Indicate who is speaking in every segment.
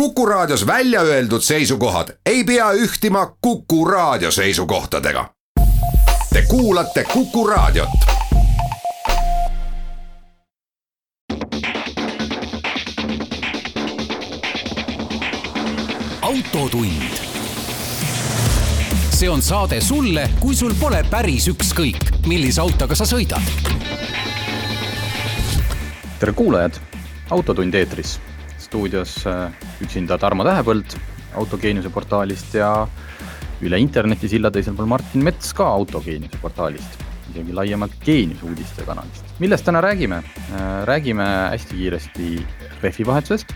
Speaker 1: Kuku Raadios välja öeldud seisukohad ei pea ühtima Kuku Raadio seisukohtadega. Te kuulate Kuku Raadiot.
Speaker 2: autotund. see on saade sulle, kui sul pole päris ükskõik, millise autoga sa sõidad.
Speaker 3: tere kuulajad, Autotund eetris stuudios üksinda Tarmo Tähepõld Autogeeniuse portaalist ja üle interneti silla teisel pool Martin Mets ka Autogeeniuse portaalist, isegi laiemalt Geeniuse uudiste kanalist. millest täna räägime? Äh, räägime hästi kiiresti rehvivahetusest.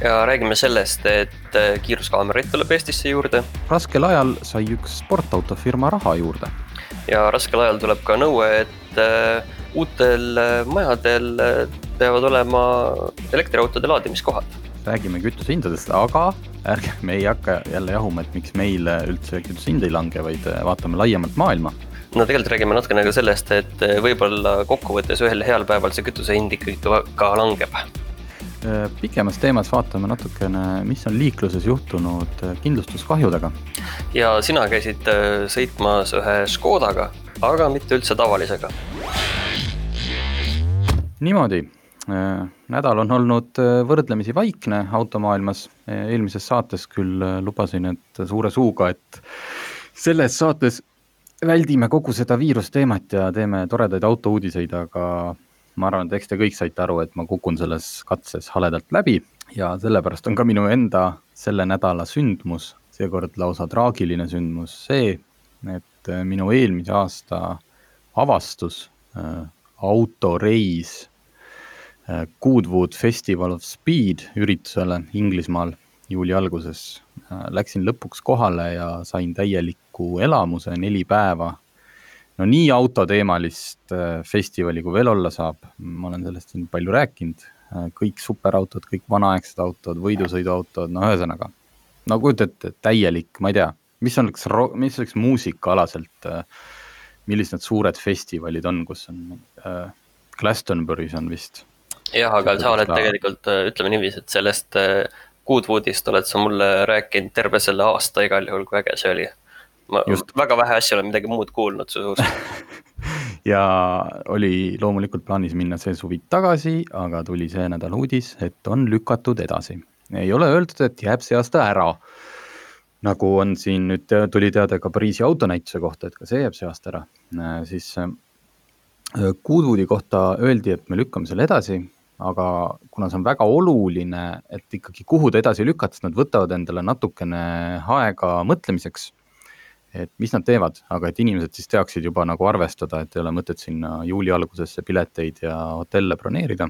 Speaker 4: ja räägime sellest, et äh, kiiruskaameraid tuleb Eestisse juurde.
Speaker 3: raskel ajal sai üks sportautofirma raha juurde.
Speaker 4: ja raskel ajal tuleb ka nõue, et uutel majadel peavad olema elektriautode laadimiskohad.
Speaker 3: räägime kütusehindadest, aga ärge, me ei hakka jälle jahuma, et miks meil üldse kütusehind ei lange, vaid vaatame laiemalt maailma.
Speaker 4: no tegelikult räägime natukene ka sellest, et võib-olla kokkuvõttes ühel heal päeval see kütuse hind ikkagi ka langeb.
Speaker 3: pikemas teemas vaatame natukene, mis on liikluses juhtunud kindlustuskahjudega.
Speaker 4: ja sina käisid sõitmas ühe Škodaga, aga mitte üldse tavalisega.
Speaker 3: niimoodi Äh, nädal on olnud äh, võrdlemisi vaikne automaailmas, äh, eelmises saates küll lubasin, et suure suuga, et selles saates väldime kogu seda viirusteemat ja teeme toredaid autouudiseid, aga ma arvan, et eks te kõik saite aru, et ma kukun selles katses haledalt läbi ja sellepärast on ka minu enda selle nädala sündmus, seekord lausa traagiline sündmus, see, et minu eelmise aasta avastus äh,, autoreis Äh, Goodwood Festival of Speed üritusele Inglismaal juuli alguses. Äh, läksin lõpuks kohale ja sain täieliku elamuse neli päeva. no nii autoteemalist äh, festivali kui veel olla saab, ma olen sellest siin palju rääkinud, kõik superautod, kõik vanaaegsed autod, võidusõiduautod, no ühesõnaga. no kujuta ette, täielik, ma ei tea, mis oleks, mis oleks muusikaalaselt, millised need suured festivalid on, kus on äh,, Glastonbury's on vist
Speaker 4: jah, aga sa oled tegelikult, äh, ütleme niiviisi, et sellest äh, Goodwoodist oled sa mulle rääkinud terve selle aasta igal juhul, kui äge see oli. ma Just. väga vähe asju olen midagi muud kuulnud su suust
Speaker 3: ja oli loomulikult plaanis minna see suvi tagasi, aga tuli see nädal uudis, et on lükatud edasi. ei ole öeldud, et jääb see aasta ära. Nagu on siin nüüd, tuli teade ka Pariisi autonäituse kohta, et ka see jääb see aasta ära, äh, siis Goodwoodi kohta öeldi, et me lükkame selle edasi aga kuna see on väga oluline, et ikkagi kuhu ta edasi lükata, siis nad võtavad endale natukene aega mõtlemiseks. et mis nad teevad, aga et inimesed siis teaksid juba nagu arvestada, et ei ole mõtet sinna juuli algusesse pileteid ja hotelle broneerida.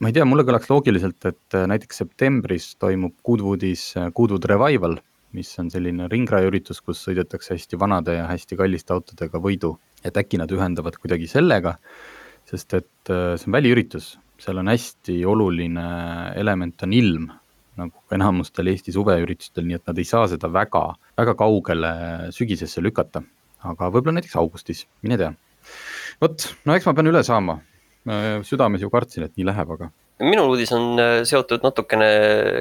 Speaker 3: Ma ei tea, mulle kõlaks loogiliselt, et näiteks septembris toimub Goodwoodis Goodwood Revival, mis on selline ringrajaüritus, kus sõidetakse hästi vanade ja hästi kalliste autodega võidu, et äkki nad ühendavad kuidagi sellega sest et äh, see on väliüritus, seal on hästi oluline element on ilm, nagu enamustel Eesti suveüritustel, nii et nad ei saa seda väga, väga kaugele sügisesse lükata. aga võib-olla näiteks augustis, mine tea. vot, no eks ma pean üle saama. Südames ju kartsin, et nii läheb, aga
Speaker 4: minu uudis on äh, seotud natukene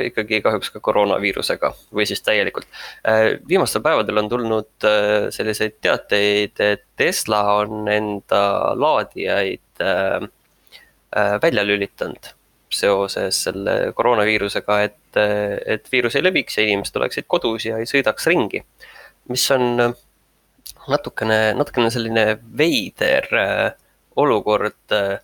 Speaker 4: ikkagi kahjuks ka koroonaviirusega või siis täielikult. Äh, viimastel päevadel on tulnud selliseid teateid, et Tesla on enda laadijaid äh, äh, välja lülitanud seoses selle koroonaviirusega, et, et viirus ei leviks ja inimesed oleksid kodus ja ei sõidaks ringi. mis on natukene, natukene selline veider äh, olukord äh,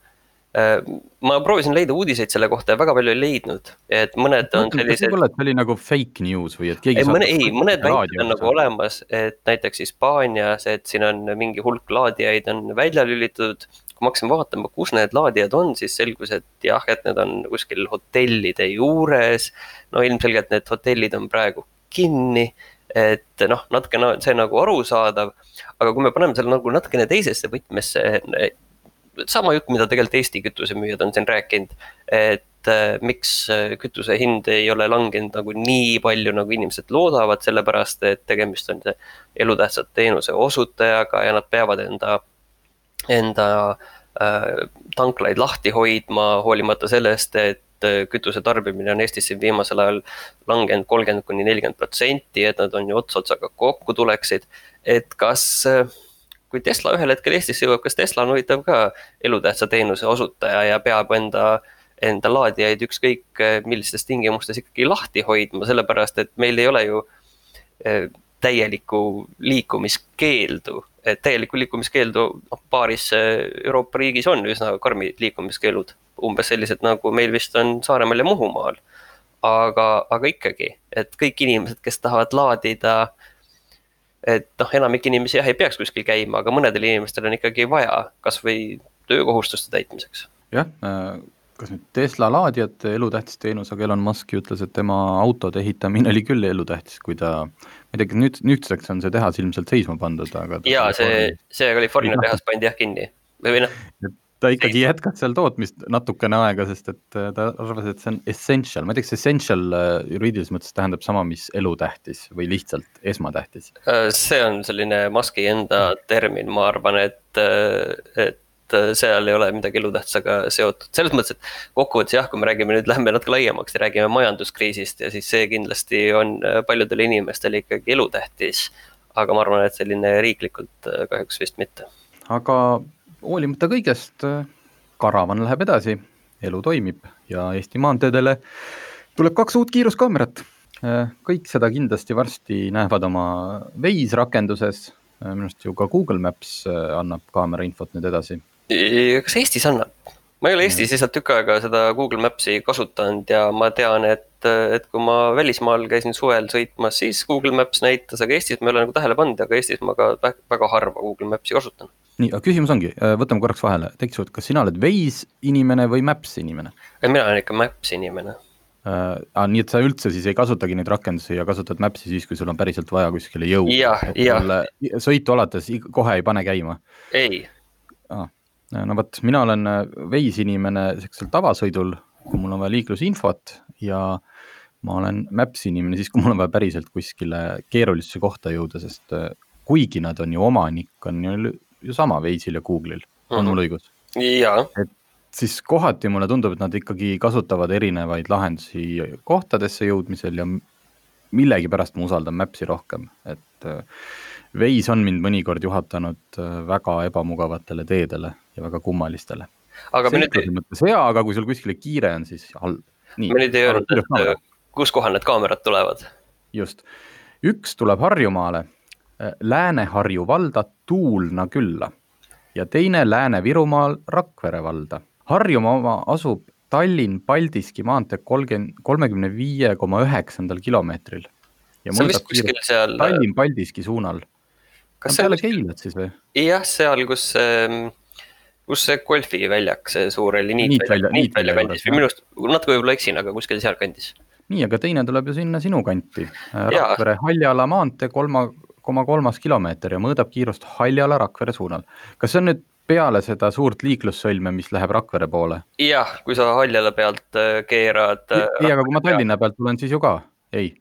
Speaker 4: ma proovisin leida uudiseid selle kohta ja väga palju ei leidnud, et mõned on sellised.
Speaker 3: võib-olla, et see oli nagu fake news või et keegi.
Speaker 4: ei, mõne, ei, mõned väited on nagu olemas, et näiteks Hispaanias, et siin on mingi hulk laadijaid on välja lülitatud kui ma hakkasin vaatama, kus need laadijad on, siis selgus, et jah, et need on kuskil hotellide juures. no ilmselgelt need hotellid on praegu kinni, et noh, natukene see nagu arusaadav. aga kui me paneme selle nagu natukene teisesse võtmesse, sama jutt, mida tegelikult Eesti kütusemüüjad on siin rääkinud, et äh, miks kütuse hind ei ole langenud nagu nii palju, nagu inimesed loodavad, sellepärast et tegemist on elutähtsat teenuse osutajaga ja nad peavad enda enda äh, tanklaid lahti hoidma, hoolimata sellest, et kütuse tarbimine on Eestis siin viimasel ajal langenud kolmkümmend kuni nelikümmend protsenti, et nad on ju ots otsaga kokku tuleksid. et kas, kui Tesla ühel hetkel Eestisse jõuab, kas Tesla on huvitav ka elutähtsa teenuse osutaja ja peab enda enda laadijaid ükskõik millistes tingimustes ikkagi lahti hoidma, sellepärast et meil ei ole ju täielikku liikumiskeeldu et täielikku liikumiskeeldu noh, paaris Euroopa riigis on üsna karmid liikumiskeelud, umbes sellised nagu meil vist on Saaremaal ja Muhumaal. aga, aga ikkagi, et kõik inimesed, kes tahavad laadida, et noh, enamik inimesi jah, ei peaks kuskil käima, aga mõnedel inimestel on ikkagi vaja kasvõi töökohustuste täitmiseks.
Speaker 3: jah äh kas nüüd Tesla laadijate elutähtis teenus, aga Elon Musk ütles, et tema autode ehitamine oli küll elutähtis, kui ta, ma ei tea, kas nüüd, nüüdseks on see tehas ilmselt seisma pandud, aga.
Speaker 4: jaa, see, see California tehas pandi jah kinni või, või noh.
Speaker 3: Ta ikkagi jätkas seal tootmist natukene aega, sest et äh, ta arvas, et see on essential, ma ei tea, kas essential äh, juriidilises mõttes tähendab sama, mis elutähtis või lihtsalt esmatähtis?
Speaker 4: Äh, see on selline Musk'i enda termin, ma arvan, et, et seal ei ole midagi elutähtsaga seotud, selles mõttes, et kokkuvõttes jah, kui me räägime nüüd, lähme natuke laiemaks ja räägime majanduskriisist ja siis see kindlasti on paljudele inimestele ikkagi elutähtis. aga ma arvan, et selline riiklikult kahjuks vist mitte.
Speaker 3: aga hoolimata kõigest, karavan läheb edasi, elu toimib ja Eesti maanteedele tuleb kaks uut kiiruskaamerat. kõik seda kindlasti varsti näevad oma Waze rakenduses, minu arust ju ka Google Maps annab kaamera infot nüüd edasi
Speaker 4: kas Eestis annab? ma ei ole Eestis lihtsalt tükk aega seda Google Maps'i kasutanud ja ma tean, et, et kui ma välismaal käisin suvel sõitmas, siis Google Maps näitas, aga Eestis ma ei ole nagu tähele pannud, aga Eestis ma ka väga harva Google Maps'i kasutan.
Speaker 3: Nii, aga küsimus ongi, äh, võtame korraks vahele, tekkis, kas sina oled Waze inimene või Maps inimene?
Speaker 4: mina olen ikka Maps inimene
Speaker 3: äh,. Ah, nii et sa üldse siis ei kasutagi neid rakendusi ja kasutad Maps'i siis, kui sul on päriselt vaja kuskile jõuda? sõitu alates kohe ei pane käima?
Speaker 4: ei
Speaker 3: ah no vot, mina olen äh, Waze inimene siuksel tavasõidul, kui mul on vaja liiklusinfot ja ma olen Maps inimene siis, kui mul on vaja päriselt kuskile keerulisse kohta jõuda, sest äh, kuigi nad on ju omanik, on ju, ju sama Waze'il ja Google'il, on mm -hmm. mul õigus? et siis kohati mulle tundub, et nad ikkagi kasutavad erinevaid lahendusi kohtadesse jõudmisel ja millegipärast ma usaldan Maps'i rohkem, et äh, Waze on mind mõnikord juhatanud väga ebamugavatele teedele ja väga kummalistele.
Speaker 4: aga me nüüd.
Speaker 3: mõttes hea, aga kui sul kuskile kiire on, siis halb.
Speaker 4: me nüüd ei öelnud, et äh, kus kohal need kaamerad tulevad.
Speaker 3: just, üks tuleb Harjumaale, äh, Lääne-Harju valda Tuulna külla ja teine Lääne-Virumaal Rakvere valda. Harjumaa oma asub Tallinn-Paldiski maantee kolmkümmend, kolmekümne viie koma üheksandal kilomeetril.
Speaker 4: on vist kuskil seal.
Speaker 3: Tallinn-Paldiski suunal. kas see on peale Keilat siis või?
Speaker 4: jah, seal, kus ähm, kus see golfiväljak, see suur oli niitvälja, niitvälja kandis või minu arust, natuke võib-olla eksin, aga kuskil sealkandis.
Speaker 3: nii, aga teine tuleb ju sinna sinu kanti. Rakvere Haljala maantee kolma koma kolmas kilomeeter ja mõõdab kiirust Haljala-Rakvere suunal. kas see on nüüd peale seda suurt liiklussõlme, mis läheb Rakvere poole?
Speaker 4: jah, kui sa Haljala pealt äh, keerad.
Speaker 3: ei, äh, aga kui ma Tallinna pealt tulen, siis ju ka, ei?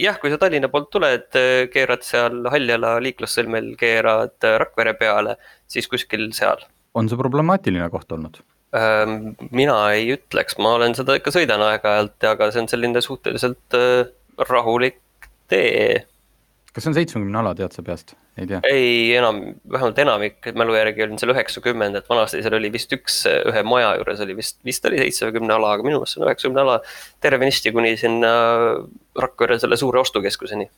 Speaker 4: jah, kui sa Tallinna poolt tuled, äh, keerad seal Haljala liiklussõlmel, keerad Rakvere peale, siis kuskil seal
Speaker 3: on see problemaatiline koht olnud?
Speaker 4: Ähm, mina ei ütleks, ma olen seda ikka sõidan aeg-ajalt, aga see on selline suhteliselt rahulik tee.
Speaker 3: Kas see on seitsmekümne ala, tead sa peast, ei tea?
Speaker 4: ei, enam, vähemalt enamik mälu järgi on seal üheksakümmend, et vanasti seal oli vist üks, ühe maja juures oli vist, vist oli seitsmekümne ala, aga minu meelest see on üheksakümne ala tervenisti kuni sinna Rakvere selle suure ostukeskuseni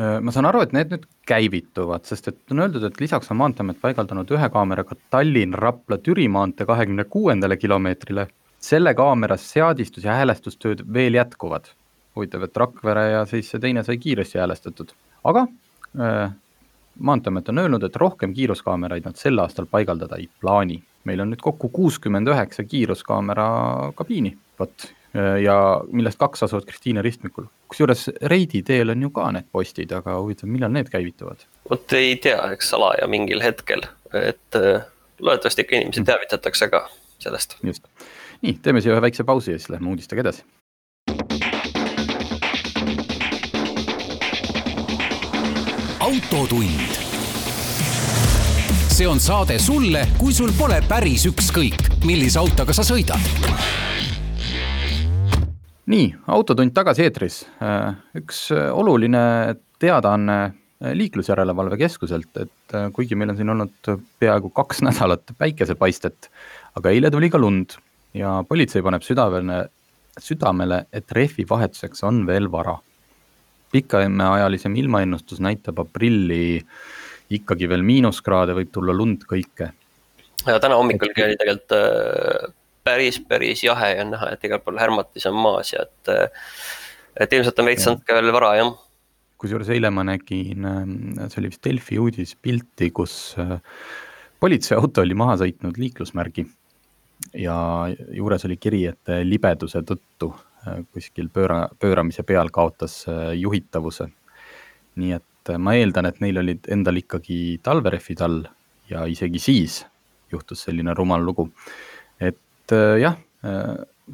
Speaker 3: Äh, ma saan aru, et need nüüd käivituvad, sest et on öeldud, et lisaks on Maanteeamet paigaldanud ühe kaameraga Tallinn-Rapla-Türi maantee kahekümne kuuendale kilomeetrile. selle kaamera seadistus ja häälestustööd veel jätkuvad. Huvitav, et Rakvere ja siis see teine sai kiiresti häälestatud, aga äh, maanteeamet on öelnud, et rohkem kiiruskaameraid nad sel aastal paigaldada ei plaani. meil on nüüd kokku kuuskümmend üheksa kiiruskaamera kabiini, vot Äh, ja millest kaks asuvad Kristiine ristmikul. kusjuures Reidi teel on ju ka need postid, aga huvitav, millal need käivituvad?
Speaker 4: vot ei tea, eks salaja mingil hetkel, et äh, loodetavasti ikka inimesi teavitatakse ka sellest.
Speaker 3: just, nii, teeme siia ühe väikse pausi ja siis lähme uudistega edasi.
Speaker 2: Autotund. see on saade sulle, kui sul pole päris ükskõik, millise autoga sa sõidad
Speaker 3: nii, Autotund tagasi eetris. üks oluline teadaanne liiklusjärelevalve keskuselt, et kuigi meil on siin olnud peaaegu kaks nädalat päikesepaistet, aga eile tuli ka lund ja politsei paneb südamele, südamele, et rehvi vahetuseks on veel vara. Pikemaajalisem ilmaennustus näitab aprilli ikkagi veel miinuskraade, võib tulla lund kõike.
Speaker 4: ja täna hommikulgi oli tegelikult äh, päris, päris jahe ja on näha, et igal pool härmatis on maas ja et, äh, et ilmselt on veits natuke veel vara, jah.
Speaker 3: kusjuures eile ma nägin, äh, see oli vist Delfi uudis, pilti, kus politseiauto oli maha sõitnud liiklusmärgi ja juures oli kiri, et libeduse tõttu kuskil pööra, pööramise peal kaotas äh, juhitavuse. nii et äh, ma eeldan, et neil olid endal ikkagi talverehvid all ja isegi siis juhtus selline rumal lugu. et jah,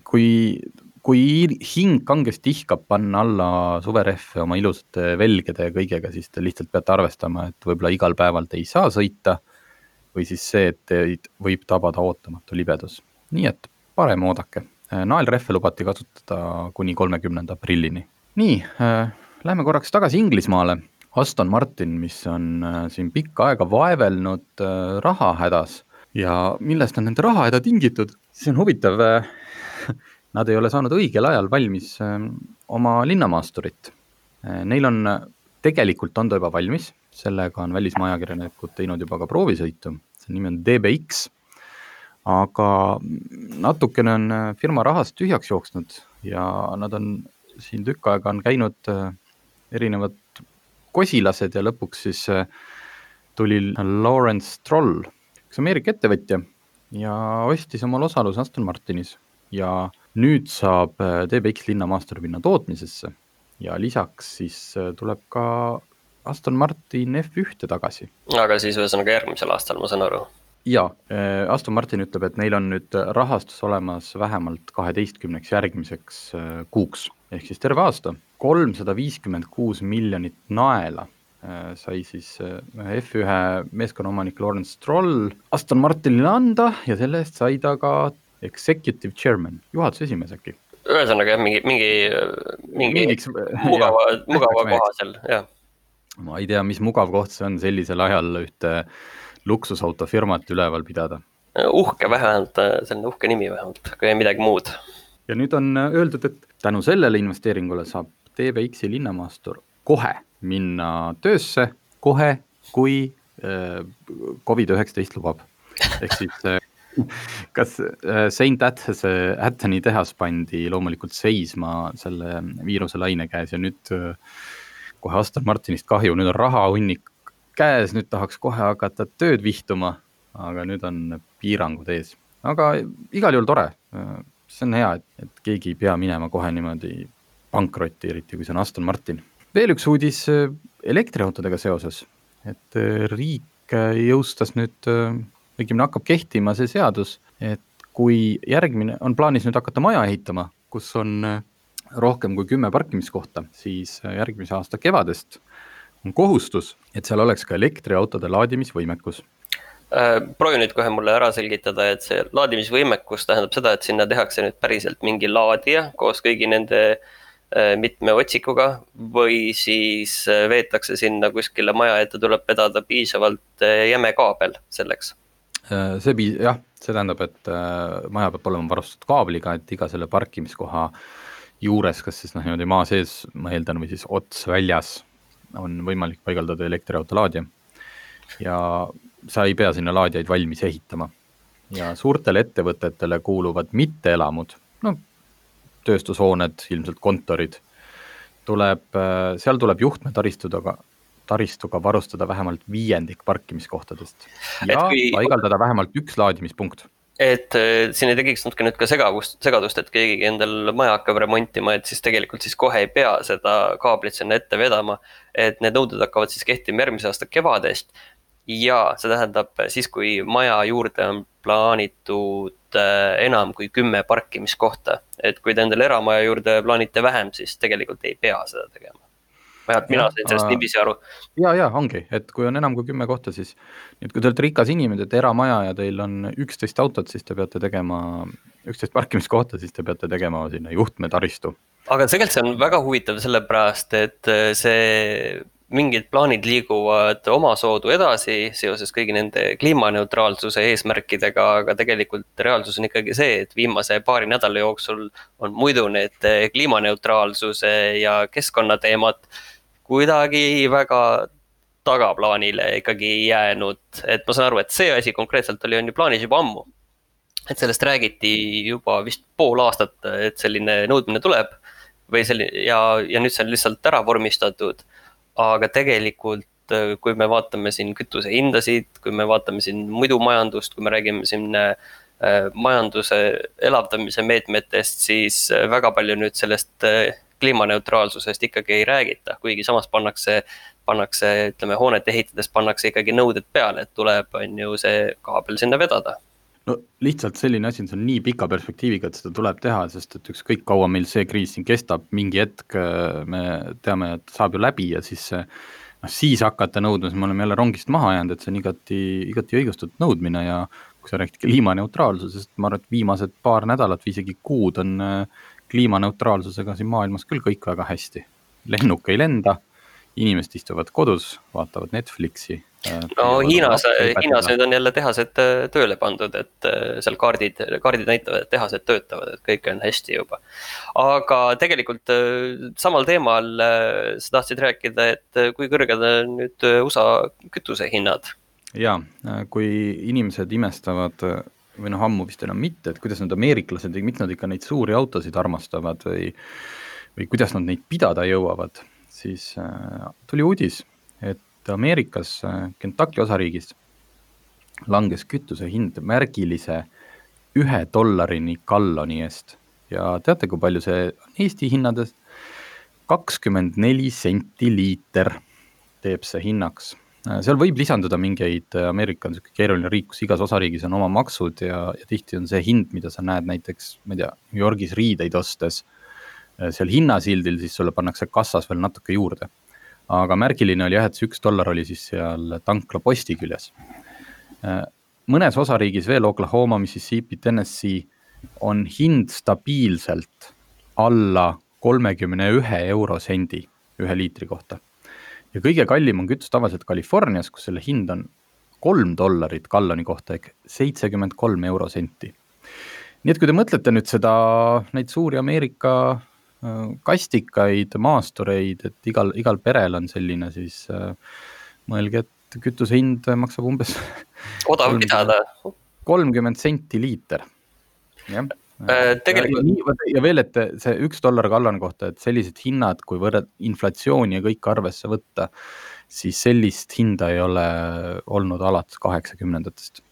Speaker 3: kui, kui hing kangesti ihkab panna alla suverehve oma ilusate velgede ja kõigega, siis te lihtsalt peate arvestama, et võib-olla igal päeval te ei saa sõita või siis see, et teid võib tabada ootamatu libedus. nii et parem oodake, naelrehve lubati kasutada kuni kolmekümnenda aprillini. nii äh,, lähme korraks tagasi Inglismaale. Aston Martin, mis on äh, siin pikka aega vaevelnud äh, rahahädas ja millest on nende rahahäda tingitud, see on huvitav äh,. Nad ei ole saanud õigel ajal valmis äh, oma linnamaasturit äh,. Neil on, tegelikult on ta juba valmis, sellega on välismaa ajakirjanikud teinud juba ka proovisõitu see nimi on DBX. Aga natukene on äh, firma rahast tühjaks jooksnud ja nad on siin tükk aega on käinud äh, erinevad kosilased ja lõpuks siis äh, tuli Lawrence Stroll, üks Ameerika ettevõtja ja ostis omale osaluse Aston Martinis ja nüüd saab DBX linna maasturivinna tootmisesse ja lisaks siis tuleb ka Aston Martin F1-e tagasi.
Speaker 4: aga siis ühesõnaga järgmisel aastal, ma saan aru?
Speaker 3: Jaa, äh, Aston Martin ütleb, et neil on nüüd rahastus olemas vähemalt kaheteistkümneks järgmiseks äh, kuuks ehk siis terve aasta. kolmsada viiskümmend kuus miljonit naela äh, sai siis F1 meeskonnaomanik Lawrence Stroll Aston Martinile anda ja selle eest sai ta ka executive chairman, juhatuse esimees äkki.
Speaker 4: ühesõnaga jah, mingi, mingi, mingi Meediks, mugava, mugava koha seal, jah
Speaker 3: ma ei tea, mis mugav koht see on sellisel ajal ühte luksusautofirmat üleval pidada.
Speaker 4: uhke vähemalt, selline uhke nimi vähemalt, kui ei midagi muud.
Speaker 3: ja nüüd on öeldud, et tänu sellele investeeringule saab TBX-i linnamaastur kohe minna töösse, kohe, kui äh, Covid-19 lubab. ehk siis äh, kas äh, Saint Athase, Atheni tehas pandi loomulikult seisma selle viiruselaine käes ja nüüd kohe Aston Martinist kahju, nüüd on rahahunnik käes, nüüd tahaks kohe hakata tööd vihtuma, aga nüüd on piirangud ees. aga igal juhul tore, see on hea, et, et keegi ei pea minema kohe niimoodi pankrotti, eriti kui see on Aston Martin. veel üks uudis elektriautodega seoses, et riik jõustas nüüd, õigemini hakkab kehtima see seadus, et kui järgmine, on plaanis nüüd hakata maja ehitama, kus on rohkem kui kümme parkimiskohta, siis äh, järgmise aasta kevadest on kohustus, et seal oleks ka elektriautode laadimisvõimekus
Speaker 4: äh,. proovi nüüd kohe mulle ära selgitada, et see laadimisvõimekus tähendab seda, et sinna tehakse nüüd päriselt mingi laadija koos kõigi nende äh, mitme otsikuga või siis äh, veetakse sinna kuskile maja ette, tuleb vedada piisavalt jäme kaabel selleks
Speaker 3: see pii-, jah, see tähendab, et maja peab olema varustatud kaabliga, et iga selle parkimiskoha juures, kas siis noh, niimoodi maa sees, ma eeldan, või siis ots väljas on võimalik paigaldada elektriauto laadija. ja sa ei pea sinna laadijaid valmis ehitama. ja suurtele ettevõtetele kuuluvad mitteelamud, no tööstushooned, ilmselt kontorid, tuleb, seal tuleb juhtmetaristuga, taristuga varustada vähemalt viiendik parkimiskohtadest ja kui... paigaldada vähemalt üks laadimispunkt
Speaker 4: et äh, siin ei tekiks natuke nüüd ka segavust, segadust, et keegi endal maja hakkab remontima, et siis tegelikult siis kohe ei pea seda kaablit sinna ette vedama. et need nõuded hakkavad siis kehtima järgmise aasta kevadest. ja see tähendab siis, kui maja juurde on plaanitud äh, enam kui kümme parkimiskohta. et kui te endale eramaja juurde plaanite vähem, siis tegelikult ei pea seda tegema vähemalt mina sain sellest niiviisi aru.
Speaker 3: ja, ja ongi, et kui on enam kui kümme kohta, siis, nii et kui te olete rikas inimene, teete eramaja ja teil on üksteist autot, siis te peate tegema, üksteist parkimiskohta, siis te peate tegema sinna juhtmetaristu
Speaker 4: aga tegelikult see on väga huvitav, sellepärast et see mingid plaanid liiguvad omasoodu edasi seoses kõigi nende kliimaneutraalsuse eesmärkidega, aga tegelikult reaalsus on ikkagi see, et viimase paari nädala jooksul on muidu need kliimaneutraalsuse ja keskkonnateemad kuidagi väga tagaplaanile ikkagi jäänud, et ma saan aru, et see asi konkreetselt oli, on ju plaanis juba ammu. et sellest räägiti juba vist pool aastat, et selline nõudmine tuleb või selline ja, ja nüüd see on lihtsalt ära vormistatud aga tegelikult äh, kui me vaatame siin kütusehindasid, kui me vaatame siin muidu majandust, kui me räägime siin äh, majanduse elavdamise meetmetest, siis äh, väga palju nüüd sellest kliimaneutraalsusest ikkagi ei räägita, kuigi samas pannakse, pannakse, ütleme, hoonet ehitades pannakse ikkagi nõuded peale, et tuleb, on ju, see kaabel sinna vedada.
Speaker 3: No lihtsalt selline asi see on nii pika perspektiiviga, et seda tuleb teha, sest et ükskõik kaua meil see kriis siin kestab, mingi hetk äh, me teame, et saab ju läbi ja siis noh, siis hakata nõudma, siis me oleme jälle rongist maha jäänud, et see on igati, igati õigustatud nõudmine ja kui sa räägid kliimaneutraalsusest, ma arvan, et viimased paar nädalat või isegi kuud on äh, kliimaneutraalsusega siin maailmas küll kõik väga hästi. lennuk ei lenda, inimesed istuvad kodus, vaatavad Netflixi
Speaker 4: no Hiinas, Hiinas nüüd on jälle tehased äh, tööle pandud, et äh, seal kaardid, kaardid näitavad, et tehased töötavad, et kõik on hästi juba. aga tegelikult äh, samal teemal sa tahtsid rääkida, et kui kõrged on nüüd USA kütusehinnad?
Speaker 3: ja, kui inimesed imestavad või noh, ammu vist enam mitte, et kuidas need ameeriklased, miks nad ikka neid suuri autosid armastavad või, või kuidas nad neid pidada jõuavad, siis tuli uudis, et Ameerikas äh, Kentucky osariigis langes kütuse hind märgilise ühe dollarini galloni eest ja teate, kui palju see on Eesti hinnades? kakskümmend neli senti liiter teeb see hinnaks. Äh, seal võib lisanduda mingeid, äh, Ameerika on niisugune keeruline riik, kus igas osariigis on oma maksud ja, ja tihti on see hind, mida sa näed näiteks, ma ei tea, New Yorgis riideid ostes, seal hinnasildil, siis sulle pannakse kassas veel natuke juurde aga märgiline oli jah, et see üks dollar oli siis seal tankla posti küljes. mõnes osariigis veel, Oklahoma, Mississippi, Tennessee, on hind stabiilselt alla kolmekümne ühe eurosendi ühe liitri kohta. Ja kõige kallim on kütus tavaliselt Californias, kus selle hind on kolm dollarit galloni kohta ehk seitsekümmend kolm eurosenti. nii et kui te mõtlete nüüd seda, neid suuri Ameerika kastikaid, maastureid, et igal, igal perel on selline, siis äh, mõelge, et kütuse hind maksab umbes.
Speaker 4: odav pidada.
Speaker 3: kolmkümmend senti liiter, jah
Speaker 4: äh,. Tegelikult.
Speaker 3: ja veel, et see üks dollar galloni kohta, et sellised hinnad, kui võrrelda inflatsiooni ja kõike arvesse võtta, siis sellist hinda ei ole olnud alates kaheksakümnendatest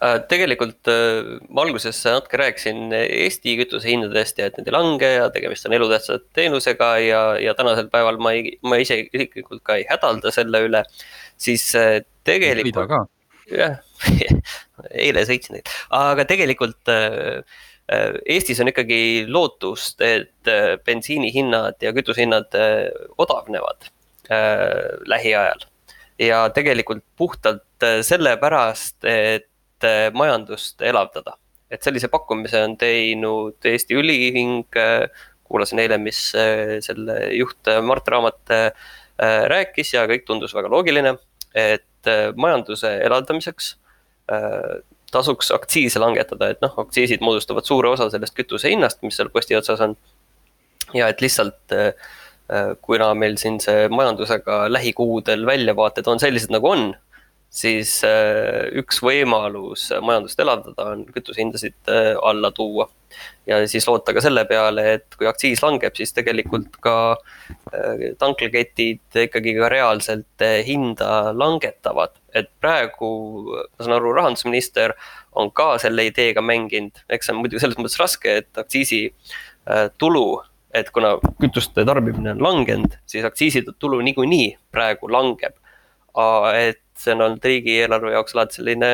Speaker 4: Äh, tegelikult äh, alguses natuke rääkisin Eesti kütusehindadest ja et need ei lange ja tegemist on elutähtsa teenusega ja, ja tänasel päeval ma ei, ma ise isiklikult ka ei hädalda selle üle, siis äh, tegelikult. jah, eile sõitsin aga tegelikult Eestis on ikkagi lootust, et bensiinihinnad ja kütusehinnad odavnevad lähiajal ja tegelikult puhtalt sellepärast, et majandust elavdada. et sellise pakkumise on teinud Eesti Õliühing, kuulasin eile, mis äh, selle juht äh, Mart Raamat äh, rääkis ja kõik tundus väga loogiline, et majanduse elavdamiseks tasuks aktsiise langetada, et noh, aktsiisid moodustavad suure osa sellest kütuse hinnast, mis seal posti otsas on. ja et lihtsalt kuna meil siin see majandusega lähikuudel väljavaated on sellised, nagu on siis äh, üks võimalus majandust elavdada on kütusehindasid äh, alla tuua. ja siis loota ka selle peale, et kui aktsiis langeb, siis tegelikult ka äh, tanklaketid ikkagi ka reaalselt hinda langetavad. Et praegu, ma saan aru, rahandusminister on ka selle ideega mänginud, eks see on muidugi selles mõttes raske, et aktsiisi tulu et kuna kütuste tarbimine on langenud, siis aktsiiside tulu niikuinii praegu langeb. et see on olnud riigieelarve jaoks alati selline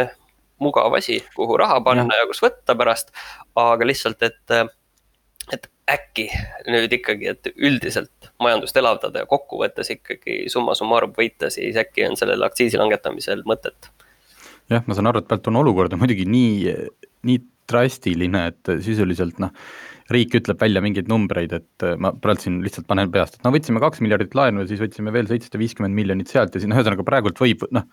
Speaker 4: mugav asi, kuhu raha panna ja, ja kus võtta pärast. aga lihtsalt, et, et äkki nüüd ikkagi, et üldiselt majandust elavdada ja kokkuvõttes ikkagi summa summarum võita, siis äkki on sellel aktsiisi langetamisel mõtet.
Speaker 3: jah, ma saan aru, et praegu on olukord on muidugi nii, nii drastiline, et sisuliselt noh riik ütleb välja mingeid numbreid, et ma praegu siin lihtsalt panen peast, et no võtsime kaks miljardit laenu ja siis võtsime veel seitsesada viiskümmend miljonit sealt ja siis noh, ühesõnaga praegult võib noh,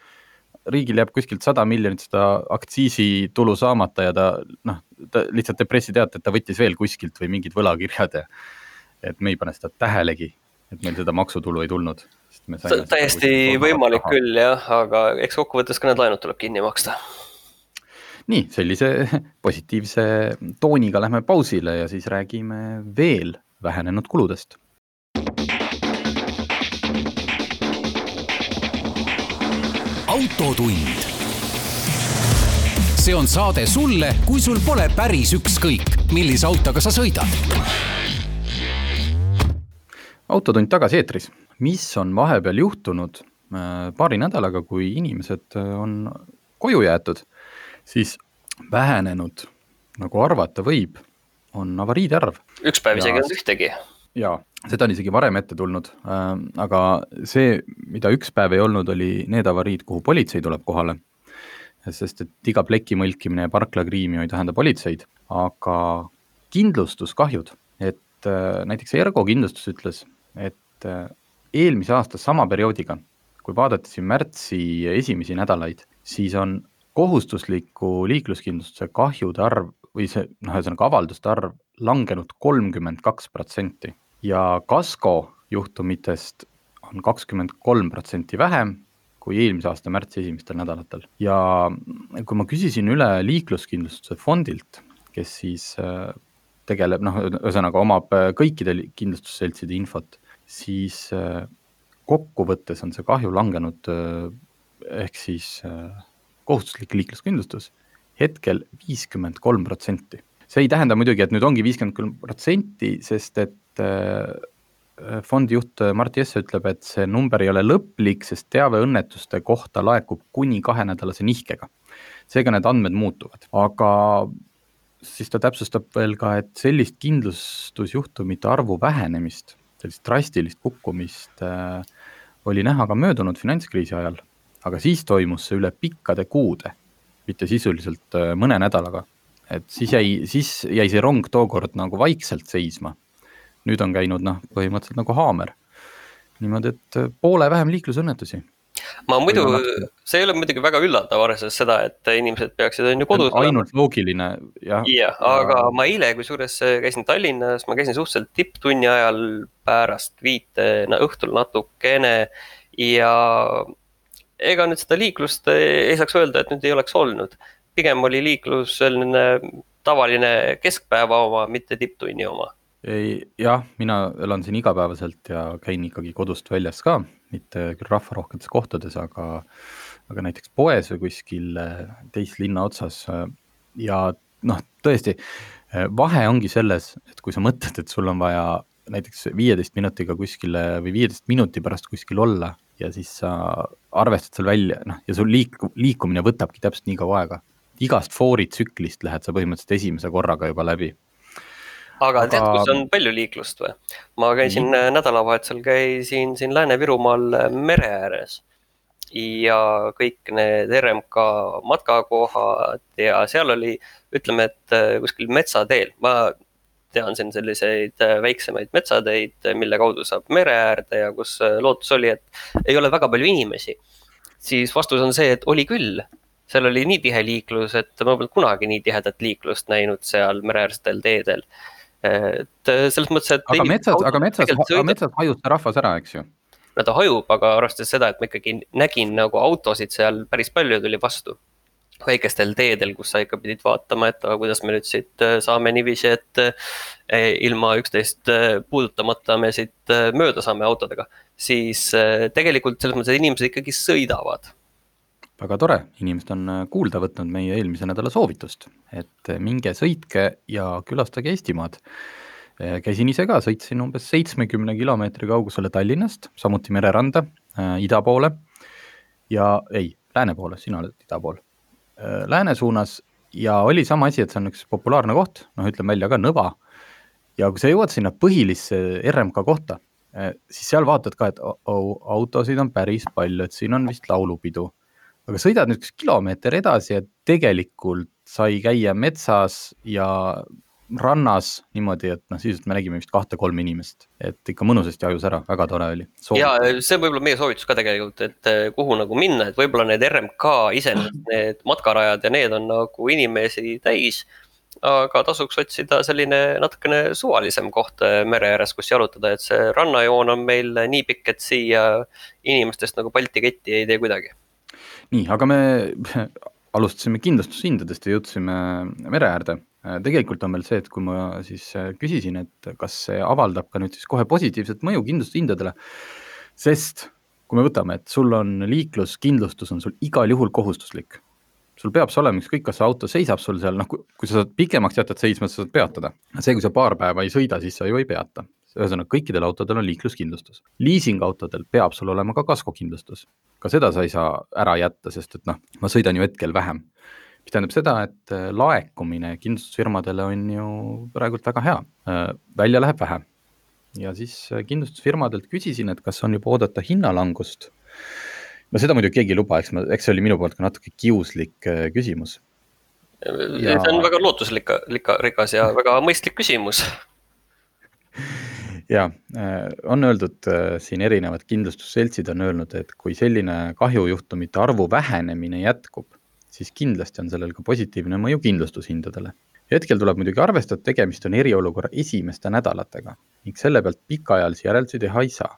Speaker 3: riigil jääb kuskilt sada miljonit seda aktsiisitulu saamata ja ta noh, ta lihtsalt teeb pressiteate, et ta võttis veel kuskilt või mingid võlakirjad ja et me ei pane seda tähelegi, et meil seda maksutulu ei tulnud.
Speaker 4: täiesti võimalik küll jah, aga eks kokkuvõttes ka need laenud tuleb kinni maksta
Speaker 3: nii, sellise positiivse tooniga lähme pausile ja siis räägime veel vähenenud kuludest.
Speaker 2: Autotund. see on saade sulle, kui sul pole päris ükskõik, millise autoga sa sõidad.
Speaker 3: autotund tagasi eetris, mis on vahepeal juhtunud äh, paari nädalaga, kui inimesed äh, on koju jäetud siis vähenenud, nagu arvata võib, on avariide arv.
Speaker 4: üks päev isegi ei olnud ühtegi.
Speaker 3: jaa, seda on isegi varem ette tulnud äh,, aga see, mida üks päev ei olnud, oli need avariid, kuhu politsei tuleb kohale. sest et iga pleki mõlkimine ja parklakriim ju ei tähenda politseid, aga kindlustuskahjud, et äh, näiteks Ergo kindlustus ütles, et äh, eelmise aasta sama perioodiga, kui vaadati siin märtsi esimesi nädalaid, siis on kohustusliku liikluskindlustuse kahjude arv või see noh, ühesõnaga avalduste arv langenud kolmkümmend kaks protsenti ja kasko juhtumitest on kakskümmend kolm protsenti vähem kui eelmise aasta märtsi esimestel nädalatel ja kui ma küsisin üle liikluskindlustuse fondilt, kes siis äh, tegeleb noh, ühesõnaga omab äh, kõikide kindlustusseltside infot, siis äh, kokkuvõttes on see kahju langenud ehk siis kohustuslik liikluskindlustus hetkel viiskümmend kolm protsenti. see ei tähenda muidugi, et nüüd ongi viiskümmend kolm protsenti, sest et äh, fondi juht Mart Jesse ütleb, et see number ei ole lõplik, sest teave õnnetuste kohta laekub kuni kahenädalase nihkega. seega need andmed muutuvad, aga siis ta täpsustab veel ka, et sellist kindlustusjuhtumite arvu vähenemist, sellist drastilist kukkumist äh, oli näha ka möödunud finantskriisi ajal aga siis toimus see üle pikkade kuude, mitte sisuliselt äh, mõne nädalaga. et siis jäi, siis jäi see rong tookord nagu vaikselt seisma. Nüüd on käinud noh, põhimõtteliselt nagu haamer. niimoodi, et äh, poole vähem liiklusõnnetusi
Speaker 4: ma muidu, see ei ole muidugi väga üllatav, arvestades seda, et inimesed peaksid on ju kodus.
Speaker 3: ainult olema. loogiline,
Speaker 4: jah. jah, aga ma eile kusjuures käisin Tallinnas, ma käisin suhteliselt tipptunni ajal pärast viite no, õhtul natukene ja ega nüüd seda liiklust ei saaks öelda, et nüüd ei oleks olnud. pigem oli liiklus selline tavaline keskpäeva oma, mitte tipptunni oma.
Speaker 3: Ei, jah, mina elan siin igapäevaselt ja käin ikkagi kodust väljas ka, mitte küll rahvarohketes kohtades, aga, aga näiteks poes või kuskil eh, teist linna otsas. Eh, ja noh, tõesti, eh, vahe ongi selles, et kui sa mõtled, et sul on vaja näiteks viieteist minutiga kuskile või viieteist minuti pärast kuskil olla ja siis sa arvestad seal välja, noh, ja sul liik-, liikumine võtabki täpselt nii kaua aega. igast fooritsüklist lähed sa põhimõtteliselt esimese korraga juba läbi.
Speaker 4: Aga, tead, kus on palju liiklust või? ma käisin nii. nädalavahetusel, käisin siin Lääne-Virumaal mere ääres ja kõik need RMK matkakohad ja seal oli, ütleme, et kuskil metsateel, ma tean siin selliseid äh, väiksemaid metsateid, äh, mille kaudu saab mere äärde ja kus äh, lootus oli, et ei ole väga palju inimesi. siis vastus on see, et oli küll, seal oli nii tihe liiklus, et ma polnud kunagi nii tihedat liiklust näinud seal mereäärstel teedel. Et selles mõttes, et.
Speaker 3: aga metsas, aga metsas, aga metsas hajus see rahvas ära, eks ju?
Speaker 4: no ta hajub, aga arvestades seda, et ma ikkagi nägin nagu autosid seal päris palju tuli vastu väikestel teedel, kus sa ikka pidid vaatama, et aga kuidas me nüüd siit äh, saame niiviisi, et äh, ilma üksteist äh, puudutamata me siit mööda saame autodega. siis tegelikult selles mõttes, et inimesed ikkagi sõidavad.
Speaker 3: Väga tore, inimesed on kuulda võtnud meie eelmise nädala soovitust, et minge sõitke ja külastage Eestimaad. käisin ise ka, sõitsin umbes seitsmekümne kilomeetri kaugusele Tallinnast, samuti mereranda äh,, ida poole ja ei, lääne poole, sina oled ida pool Äh, lääne suunas ja oli sama asi, et see on üks populaarne koht, noh, ütleme välja ka Nõva. ja kui sa jõuad sinna põhilisse RMK kohta, äh, siis seal vaatad ka, et oh, autosid on päris palju, et siin on vist laulupidu. Aga sõidad nüüd üks kilomeeter edasi ja tegelikult sai käia metsas ja rannas niimoodi, et noh, sisuliselt me nägime vist kahte-kolme inimest, et ikka mõnusasti ajus ära, väga tore oli.
Speaker 4: ja see on võib-olla meie soovitus ka tegelikult, et eh, kuhu nagu minna, et võib-olla need RMK iseenesest need matkarajad ja need on nagu inimesi täis. aga tasuks otsida selline natukene suvalisem koht eh, mere ääres, kus jalutada, et see rannajoon on meil nii pikk, et siia inimestest nagu Balti ketti ei tee kuidagi
Speaker 3: nii, aga me alustasime kindlustushindadest ja jõudsime mere äärde. Tegelikult on veel see, et kui ma siis küsisin, et kas see avaldab ka nüüd siis kohe positiivset mõju kindlustushindadele, sest kui me võtame, et sul on liikluskindlustus on sul igal juhul kohustuslik. sul peab see olema, ükskõik, kas see auto seisab sul seal, noh, kui sa pikemaks jätad seisma, sa saad peatada. see, kui sa paar päeva ei sõida, siis sa ju ei peata ühesõnaga kõikidel autodel on liikluskindlustus. liisingautodel peab sul olema ka kaskokindlustus. ka seda sa ei saa ära jätta, sest et noh, ma sõidan ju hetkel vähem. mis tähendab seda, et äh, laekumine kindlustusfirmadele on ju praegult väga hea, äh, välja läheb vähe. ja siis äh, kindlustusfirmadelt küsisin, et kas on juba oodata hinnalangust. no seda muidugi keegi ei luba, eks ma, eks see oli minu poolt ka natuke kiuslik küsimus.
Speaker 4: Ja... see on väga lootusrikas ja väga mõistlik küsimus
Speaker 3: ja äh, on öeldud äh, siin erinevad kindlustusseltsid on öelnud, et kui selline kahjujuhtumite arvu vähenemine jätkub, siis kindlasti on sellel ka positiivne mõju kindlustushindadele. hetkel tuleb muidugi arvestada, et tegemist on eriolukorra esimeste nädalatega ning selle pealt pikaajalisi järeldusi teha ei saa.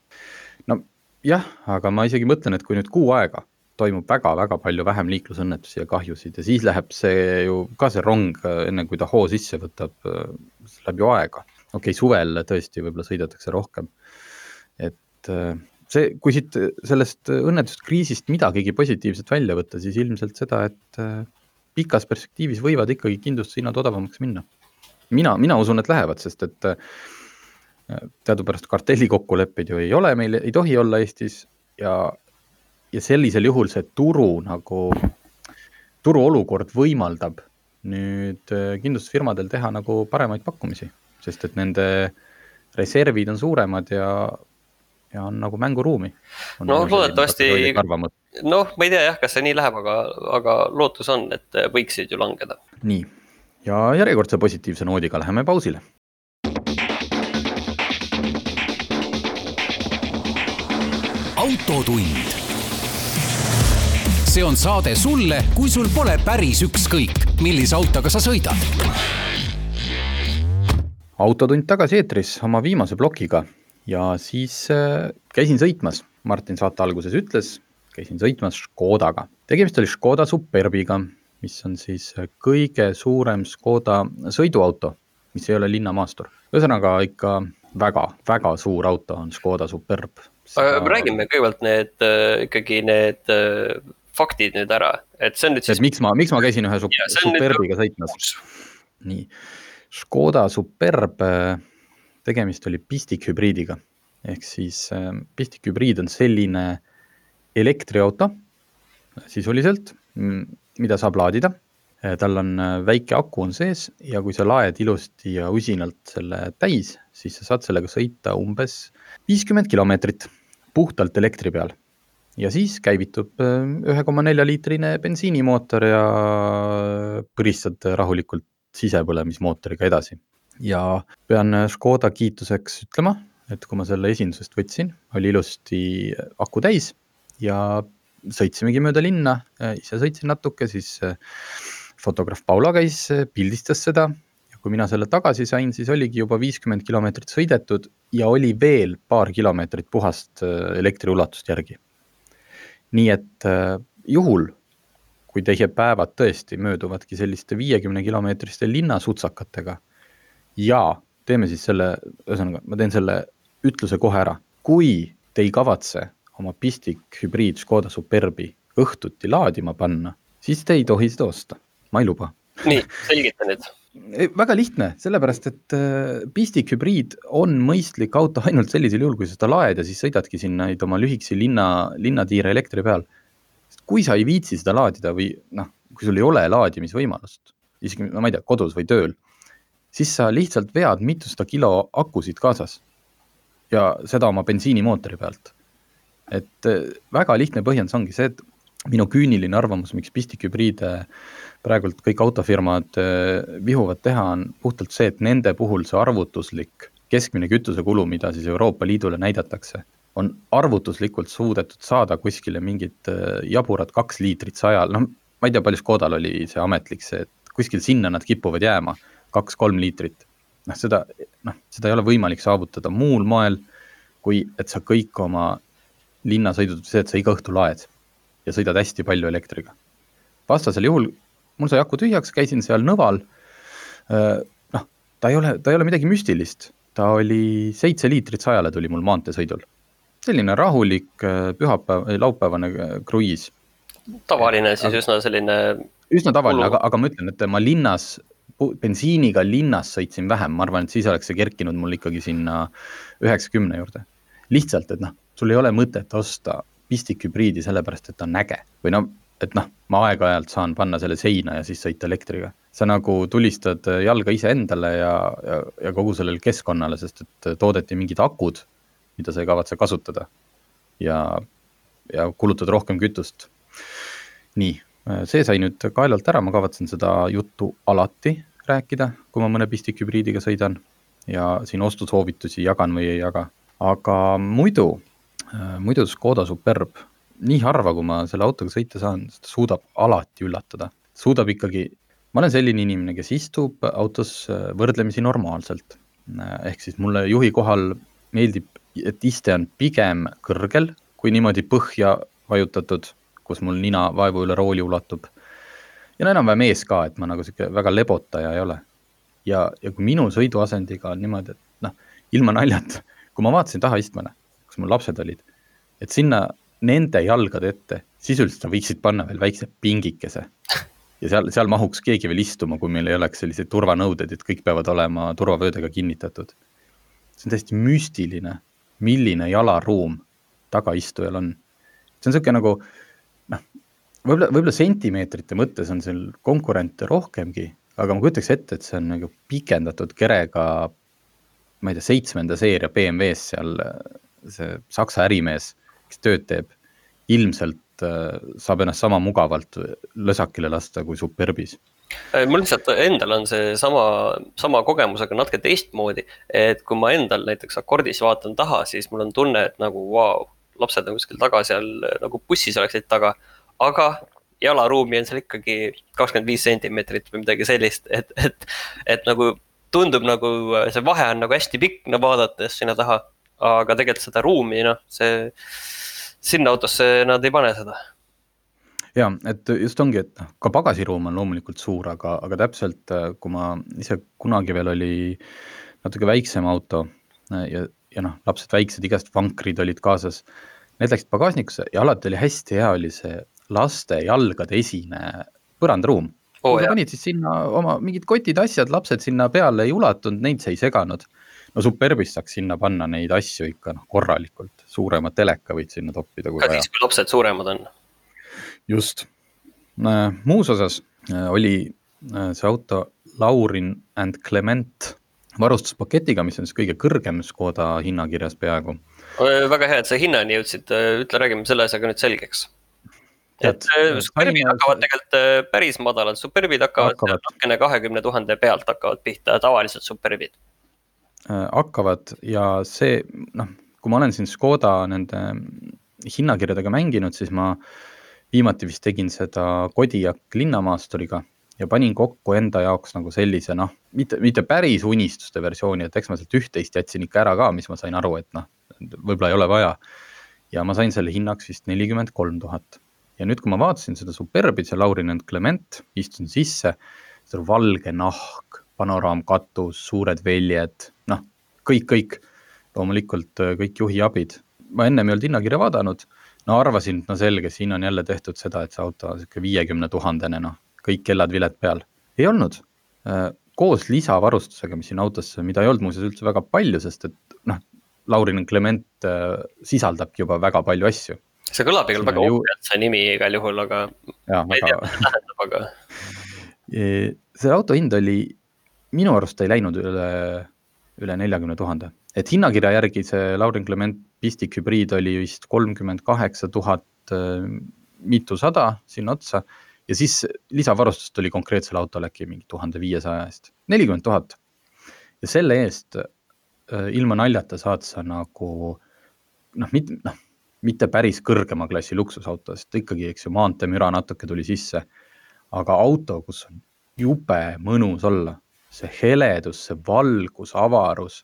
Speaker 3: no jah, aga ma isegi mõtlen, et kui nüüd kuu aega toimub väga-väga palju vähem liiklusõnnetusi ja kahjusid ja siis läheb see ju ka see rong, enne kui ta hoo sisse võtab, läheb ju aega okei okay,, suvel tõesti võib-olla sõidetakse rohkem. et äh, see, kui siit sellest õnnetusest kriisist midagigi positiivset välja võtta, siis ilmselt seda, et äh, pikas perspektiivis võivad ikkagi kindlustushinnad odavamaks minna. mina, mina usun, et lähevad, sest et äh, teadupärast kartellikokkuleppeid ju ei ole, meil ei tohi olla Eestis ja, ja sellisel juhul see turu nagu, turuolukord võimaldab nüüd kindlustusfirmadel teha nagu paremaid pakkumisi sest et nende reservid on suuremad ja, ja on nagu mänguruumi.
Speaker 4: no loodetavasti, noh, ma ei tea jah, kas see nii läheb, aga, aga lootus on, et võiksid ju langeda.
Speaker 3: nii, ja järjekordse positiivse noodiga läheme pausile.
Speaker 2: autotund. see on saade sulle, kui sul pole päris ükskõik, millise autoga sa sõidad
Speaker 3: autotund tagasi eetris oma viimase plokiga ja siis äh, käisin sõitmas, Martin saate alguses ütles, käisin sõitmas Škodaga. tegemist oli Škoda Superbiga, mis on siis kõige suurem Škoda sõiduauto, mis ei ole linnamaastur. ühesõnaga ikka väga-väga suur auto on Škoda Superb
Speaker 4: Seda.... räägime kõigepealt need äh, ikkagi need äh, faktid nüüd ära, et see on nüüd siis.
Speaker 3: miks ma, miks ma käisin ühe Superbiga sõitmas? nii Škoda Superb, äh, tegemist oli pistikhübriidiga. ehk siis äh, pistikhübriid on selline elektriauto sisuliselt, mida saab laadida. Äh, tal on väike aku on sees ja kui sa laed ilusti ja usinalt selle täis, siis sa saad sellega sõita umbes viiskümmend kilomeetrit puhtalt elektri peal ja siis käivitub ühe koma nelja liitrine bensiinimootor ja põristad rahulikult sisepõlemismootoriga edasi. ja pean Škoda kiituseks ütlema, et kui ma selle esindusest võtsin, oli ilusti aku täis ja sõitsimegi mööda linna, ise sõitsin natuke, siis fotograaf Paula käis, pildistas seda ja kui mina selle tagasi sain, siis oligi juba viiskümmend kilomeetrit sõidetud ja oli veel paar kilomeetrit puhast elektriulatust järgi. nii et juhul, kui teie päevad tõesti mööduvadki selliste viiekümne kilomeetriste linnasutsakatega. Ja teeme siis selle, ühesõnaga, ma teen selle ütluse kohe ära, kui te ei kavatse oma pistik hübriid Škoda Superbi õhtuti laadima panna, siis te ei tohi seda osta, ma ei luba.
Speaker 4: nii, selgita nüüd.
Speaker 3: Väga lihtne, sellepärast et äh, pistik hübriid on mõistlik auto ainult sellisel juhul, kui sa seda laed ja siis sõidadki sinna oma lühikesi linna, linnatiire elektri peal kui sa ei viitsi seda laadida või noh, kui sul ei ole laadimisvõimalust, isegi no ma ei tea, kodus või tööl, siis sa lihtsalt vead mitusada kilo akusid kaasas. ja seda oma bensiinimootori pealt. et eh, väga lihtne põhjendus ongi see, et minu küüniline arvamus, miks pistikhübriide praegult kõik autofirmad äh, vihuvad teha, on puhtalt see, et nende puhul see arvutuslik keskmine kütusekulu, mida siis Euroopa Liidule näidatakse, on arvutuslikult suudetud saada kuskile mingit äh, jaburad kaks liitrit sajal, noh, ma ei tea, palju Škodal oli see ametlik see, et kuskil sinna nad kipuvad jääma, kaks-kolm liitrit. noh, seda, noh, seda ei ole võimalik saavutada muul moel, kui et sa kõik oma linnasõidud, see, et sa iga õhtu laed ja sõidad hästi palju elektriga. vastasel juhul mul sai aku tühjaks, käisin seal Nõval. Äh, noh, ta ei ole, ta ei ole midagi müstilist, ta oli seitse liitrit sajale tuli mul maanteesõidul. Selline rahulik äh, pühapäev, laupäevane äh, kruiis.
Speaker 4: tavaline siis üsna selline.
Speaker 3: üsna tavaline, aga, aga ma ütlen, et ma linnas, bensiiniga linnas sõitsin vähem, ma arvan, et siis oleks see kerkinud mul ikkagi sinna üheksakümne juurde. lihtsalt, et noh, sul ei ole mõtet osta pistikhübriidi sellepärast, et ta on äge või no, et noh, ma aeg-ajalt saan panna selle seina ja siis sõita elektriga. sa nagu tulistad jalga iseendale ja, ja, ja kogu sellele keskkonnale, sest et toodeti mingid akud, mida sa ei kavatse kasutada. ja, ja kulutad rohkem kütust. nii, see sai nüüd kaelalt ära, ma kavatsen seda juttu alati rääkida, kui ma mõne pistikhübriidiga sõidan ja siin ostusoovitusi jagan või ei jaga, aga muidu muidu Škoda Superb, nii harva, kui ma selle autoga sõita saan, ta suudab alati üllatada. suudab ikkagi, ma olen selline inimene, kes istub autos võrdlemisi normaalselt. Ehk siis mulle juhi kohal meeldib, et iste on pigem kõrgel, kui niimoodi põhja vajutatud, kus mul nina vaevu üle rooli ulatub. ja no enam-vähem ees ka, et ma nagu sihuke väga lebotaja ei ole. ja, ja kui minu sõiduasendiga on niimoodi, et noh, ilma naljata, kui ma vaatasin tahaistmele kus mul lapsed olid, et sinna nende jalgade ette sisuliselt sa võiksid panna veel väikse pingikese. ja seal, seal mahuks keegi veel istuma, kui meil ei oleks selliseid turvanõudeid, et kõik peavad olema turvavöödega kinnitatud. see on täiesti müstiline, milline jalaruum tagaistujal on. see on sihuke nagu noh, võib-olla, võib-olla sentimeetrite mõttes on seal konkurente rohkemgi, aga ma kujutaks ette, et see on nagu pikendatud kerega, ma ei tea, seitsmenda seeria BMW-s seal see Saksa ärimees, kes tööd teeb, ilmselt äh, saab ennast sama mugavalt lösakile lasta kui Superbis
Speaker 4: äh, mul lihtsalt endal on see sama, sama kogemus, aga natuke teistmoodi. et kui ma endal näiteks akordis vaatan taha, siis mul on tunne, et nagu vau wow,, lapsed on kuskil taga seal nagu bussis oleksid taga. aga jalaruumi on seal ikkagi kakskümmend viis sentimeetrit või midagi sellist, et, et, et nagu tundub nagu see vahe on nagu hästi pikk, no vaadates sinna taha aga tegelikult seda ruumi, noh, see, sinna autosse nad ei pane seda.
Speaker 3: Ja, et just ongi, et noh, ka pagasiruum on loomulikult suur, aga, aga täpselt, kui ma ise kunagi veel oli natuke väiksem auto ja, ja noh, lapsed väiksed, igast vankrid olid kaasas. Need läksid pagasnikusse ja alati oli hästi hea, oli see laste jalgade esine põrandaruum oh,. panid siis sinna oma mingid kotid, asjad, lapsed sinna peale ei ulatunud, neid see ei seganud no Superbis saaks sinna panna neid asju ikka noh, korralikult, suurema teleka võid sinna toppida.
Speaker 4: ka siis, kui lapsed suuremad on.
Speaker 3: Just, muus osas äh, oli äh, see auto Laurin and Clement varustuspaketiga, mis on siis kõige kõrgem Škoda hinnakirjas peaaegu.
Speaker 4: väga hea, et sa hinnani jõudsid, ütle, räägime selle asjaga nüüd selgeks. et äh, Superbid hakkavad tegelikult päris madalalt, Superbid hakkavad, hakkavad. natukene kahekümne tuhande pealt hakkavad pihta, tavalised Superbid
Speaker 3: Äh, hakkavad ja see noh, kui ma olen siin Škoda nende hinnakirjadega mänginud, siis ma viimati vist tegin seda Kodiaq linnamaasturiga ja panin kokku enda jaoks nagu sellise noh, mitte, mitte päris unistuste versiooni, et eks ma sealt üht-teist jätsin ikka ära ka, mis ma sain aru, et noh, võib-olla ei ole vaja. ja ma sain selle hinnaks vist nelikümmend kolm tuhat. ja nüüd, kui ma vaatasin seda Superbit, see Laurin and Clement, istusin sisse, see valge nahk, panoraamkatus, suured väljed, noh, kõik, kõik. loomulikult kõik juhiabid. ma ennem ei olnud hinnakirja vaadanud, no arvasin, et no selge, siin on jälle tehtud seda, et see auto on sihuke viiekümne tuhandene, noh, kõik kellad-viled peal. ei olnud. Äh, koos lisavarustusega, mis siin autosse, mida ei olnud muuseas üldse väga palju, sest et noh, Laurin Clement äh, sisaldabki juba väga palju asju.
Speaker 4: see kõlab igal väga ju... ohjalt, see nimi igal juhul, aga
Speaker 3: ja, ma ei väga... tea, mida see tähendab, aga. see auto hind oli minu arust ei läinud üle, üle neljakümne tuhande, et hinnakirja järgi see Laurin Clement Pistik hübriid oli vist kolmkümmend kaheksa tuhat, mitusada sinna otsa ja siis lisavarustust tuli konkreetsele autole äkki mingi tuhande viiesaja eest, nelikümmend tuhat. ja selle eest äh, ilma naljata saad sa nagu noh, mitte noh, mitte päris kõrgema klassi luksusauto, sest ikkagi, eks ju, maanteemüra natuke tuli sisse. aga auto, kus on jube mõnus olla, see heledus, see valgus, avarus,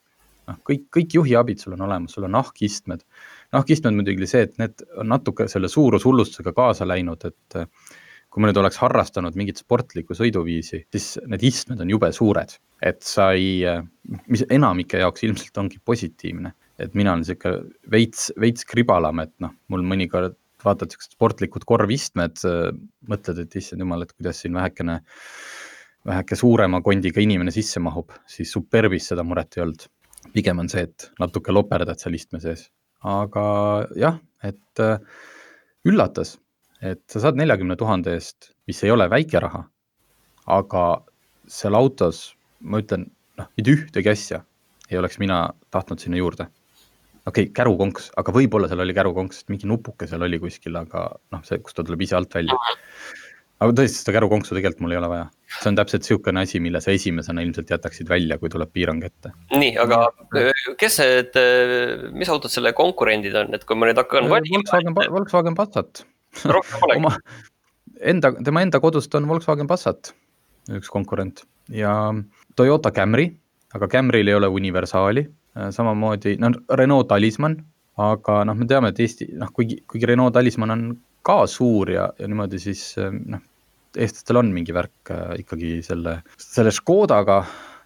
Speaker 3: noh, kõik, kõik juhiabid sul on olemas, sul on nahkistmed. nahkistmed muidugi see, et need on natuke selle suurushullustusega kaasa läinud, et kui ma nüüd oleks harrastanud mingit sportlikku sõiduviisi, siis need istmed on jube suured, et sa ei, mis enamike jaoks ilmselt ongi positiivne. et mina olen sihuke veits, veits kribalam, et noh, mul mõnikord vaatad siuksed sportlikud korvistmed, mõtled, et issand jumal, et kuidas siin vähekene, väheke suurema kondiga inimene sisse mahub, siis Superbis seda muret ei olnud. Pigem on see, et natuke loperdad seal istme sees, aga jah, et üllatas et sa saad neljakümne tuhande eest, mis ei ole väike raha, aga seal autos, ma ütlen, noh, mitte ühtegi asja ei oleks mina tahtnud sinna juurde. okei okay,, kärukonks, aga võib-olla seal oli kärukonks, mingi nupuke seal oli kuskil, aga noh, see, kus ta tuleb ise alt välja. aga tõesti, seda kärukonksu tegelikult mul ei ole vaja. See on täpselt niisugune asi, mille sa esimesena ilmselt jätaksid välja, kui tuleb piirang ette.
Speaker 4: nii, aga kes need, mis autod selle konkurendid on, et kui ma nüüd hakkan
Speaker 3: valima. Volkswagen, Volkswagen Passat. Oma enda, tema enda kodust on Volkswagen Passat, üks konkurent. Ja Toyota Camry, aga Camryl ei ole universaali, samamoodi, no Renault Talisman, aga noh, me teame, et Eesti, noh, kuigi, kuigi Renault Talisman on ka suur ja, ja niimoodi, siis noh, eestlastel on mingi värk äh, ikkagi selle, selle Škodaga,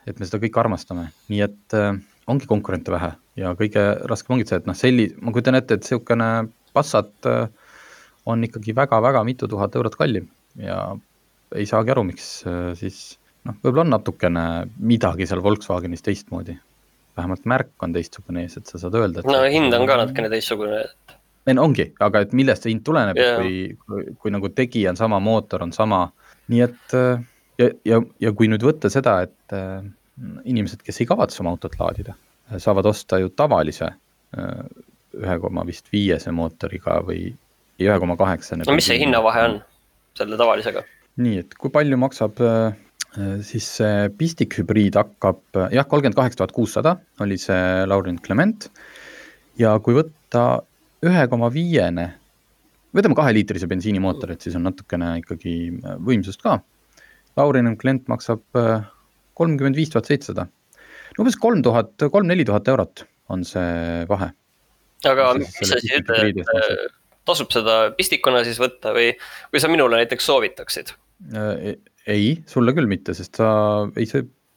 Speaker 3: et me seda kõike armastame, nii et äh, ongi konkurente vähe ja kõige raskem ongi see, et noh, selli-, ma kujutan ette, et niisugune Passat äh, on ikkagi väga-väga mitu tuhat eurot kallim ja ei saagi aru, miks siis noh, võib-olla on natukene midagi seal Volkswagenis teistmoodi. vähemalt märk on teistsugune ees, et sa saad öelda.
Speaker 4: no hind on ka natukene teistsugune, et.
Speaker 3: Ei no ongi, aga et millest see hind tuleneb yeah., kui, kui, kui nagu tegija on sama, mootor on sama, nii et äh, ja, ja, ja kui nüüd võtta seda, et äh, inimesed, kes ei kavatse oma autot laadida, saavad osta ju tavalise ühe koma vist viiese mootoriga või ja ühe koma kaheksa.
Speaker 4: no mis see hinnavahe on selle tavalisega?
Speaker 3: nii, et kui palju maksab äh, siis see pistikhübriid hakkab, äh, jah, kolmkümmend kaheksa tuhat kuussada oli see Laurent Clement. ja kui võtta ühe koma viiene, võtame kaheliitrise bensiinimootor, et siis on natukene ikkagi äh, võimsust ka. Laurent Clement maksab kolmkümmend viis tuhat seitsesada. umbes kolm tuhat, kolm-neli tuhat eurot on see vahe.
Speaker 4: aga mis sa siis ütled, et tasub seda pistikuna siis võtta või, või sa minule näiteks soovitaksid?
Speaker 3: Äh, ei, sulle küll mitte, sest sa ei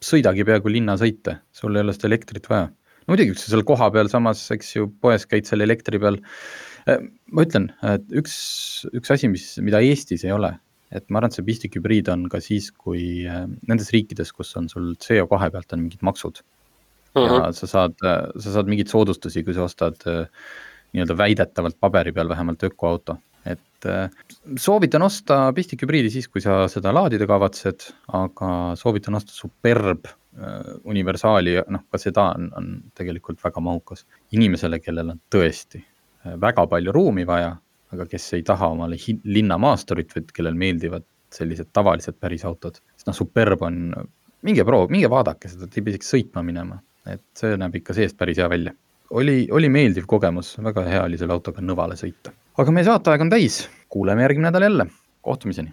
Speaker 3: sõidagi peaaegu linnasõite, sul ei ole seda elektrit vaja. No muidugi, kui sa seal kohapeal samas, eks ju, poes käid seal elektri peal. Äh, ma ütlen, et üks, üks asi, mis, mida Eestis ei ole, et ma arvan, et see pistikhübriid on ka siis, kui äh, nendes riikides, kus on sul CO2 pealt on mingid maksud uh. -huh. ja sa saad, sa saad mingeid soodustusi, kui sa ostad äh, nii-öelda väidetavalt paberi peal vähemalt ökoauto. et äh, soovitan osta pistikhübriidi siis, kui sa seda laadida kavatsed, aga soovitan osta Superb äh, universaali, noh ka seda on, on tegelikult väga mahukas. inimesele, kellel on tõesti äh, väga palju ruumi vaja, aga kes ei taha omale linnamaasturit, vaid kellel meeldivad sellised tavalised päris autod, siis noh, Superb on, minge proov-, minge vaadake seda, te ei pea isegi sõitma minema, et see näeb ikka seest päris hea välja oli, oli meeldiv kogemus, väga hea oli selle autoga Nõvale sõita. aga meie saateaeg on täis, kuuleme järgmine nädal jälle, kohtumiseni.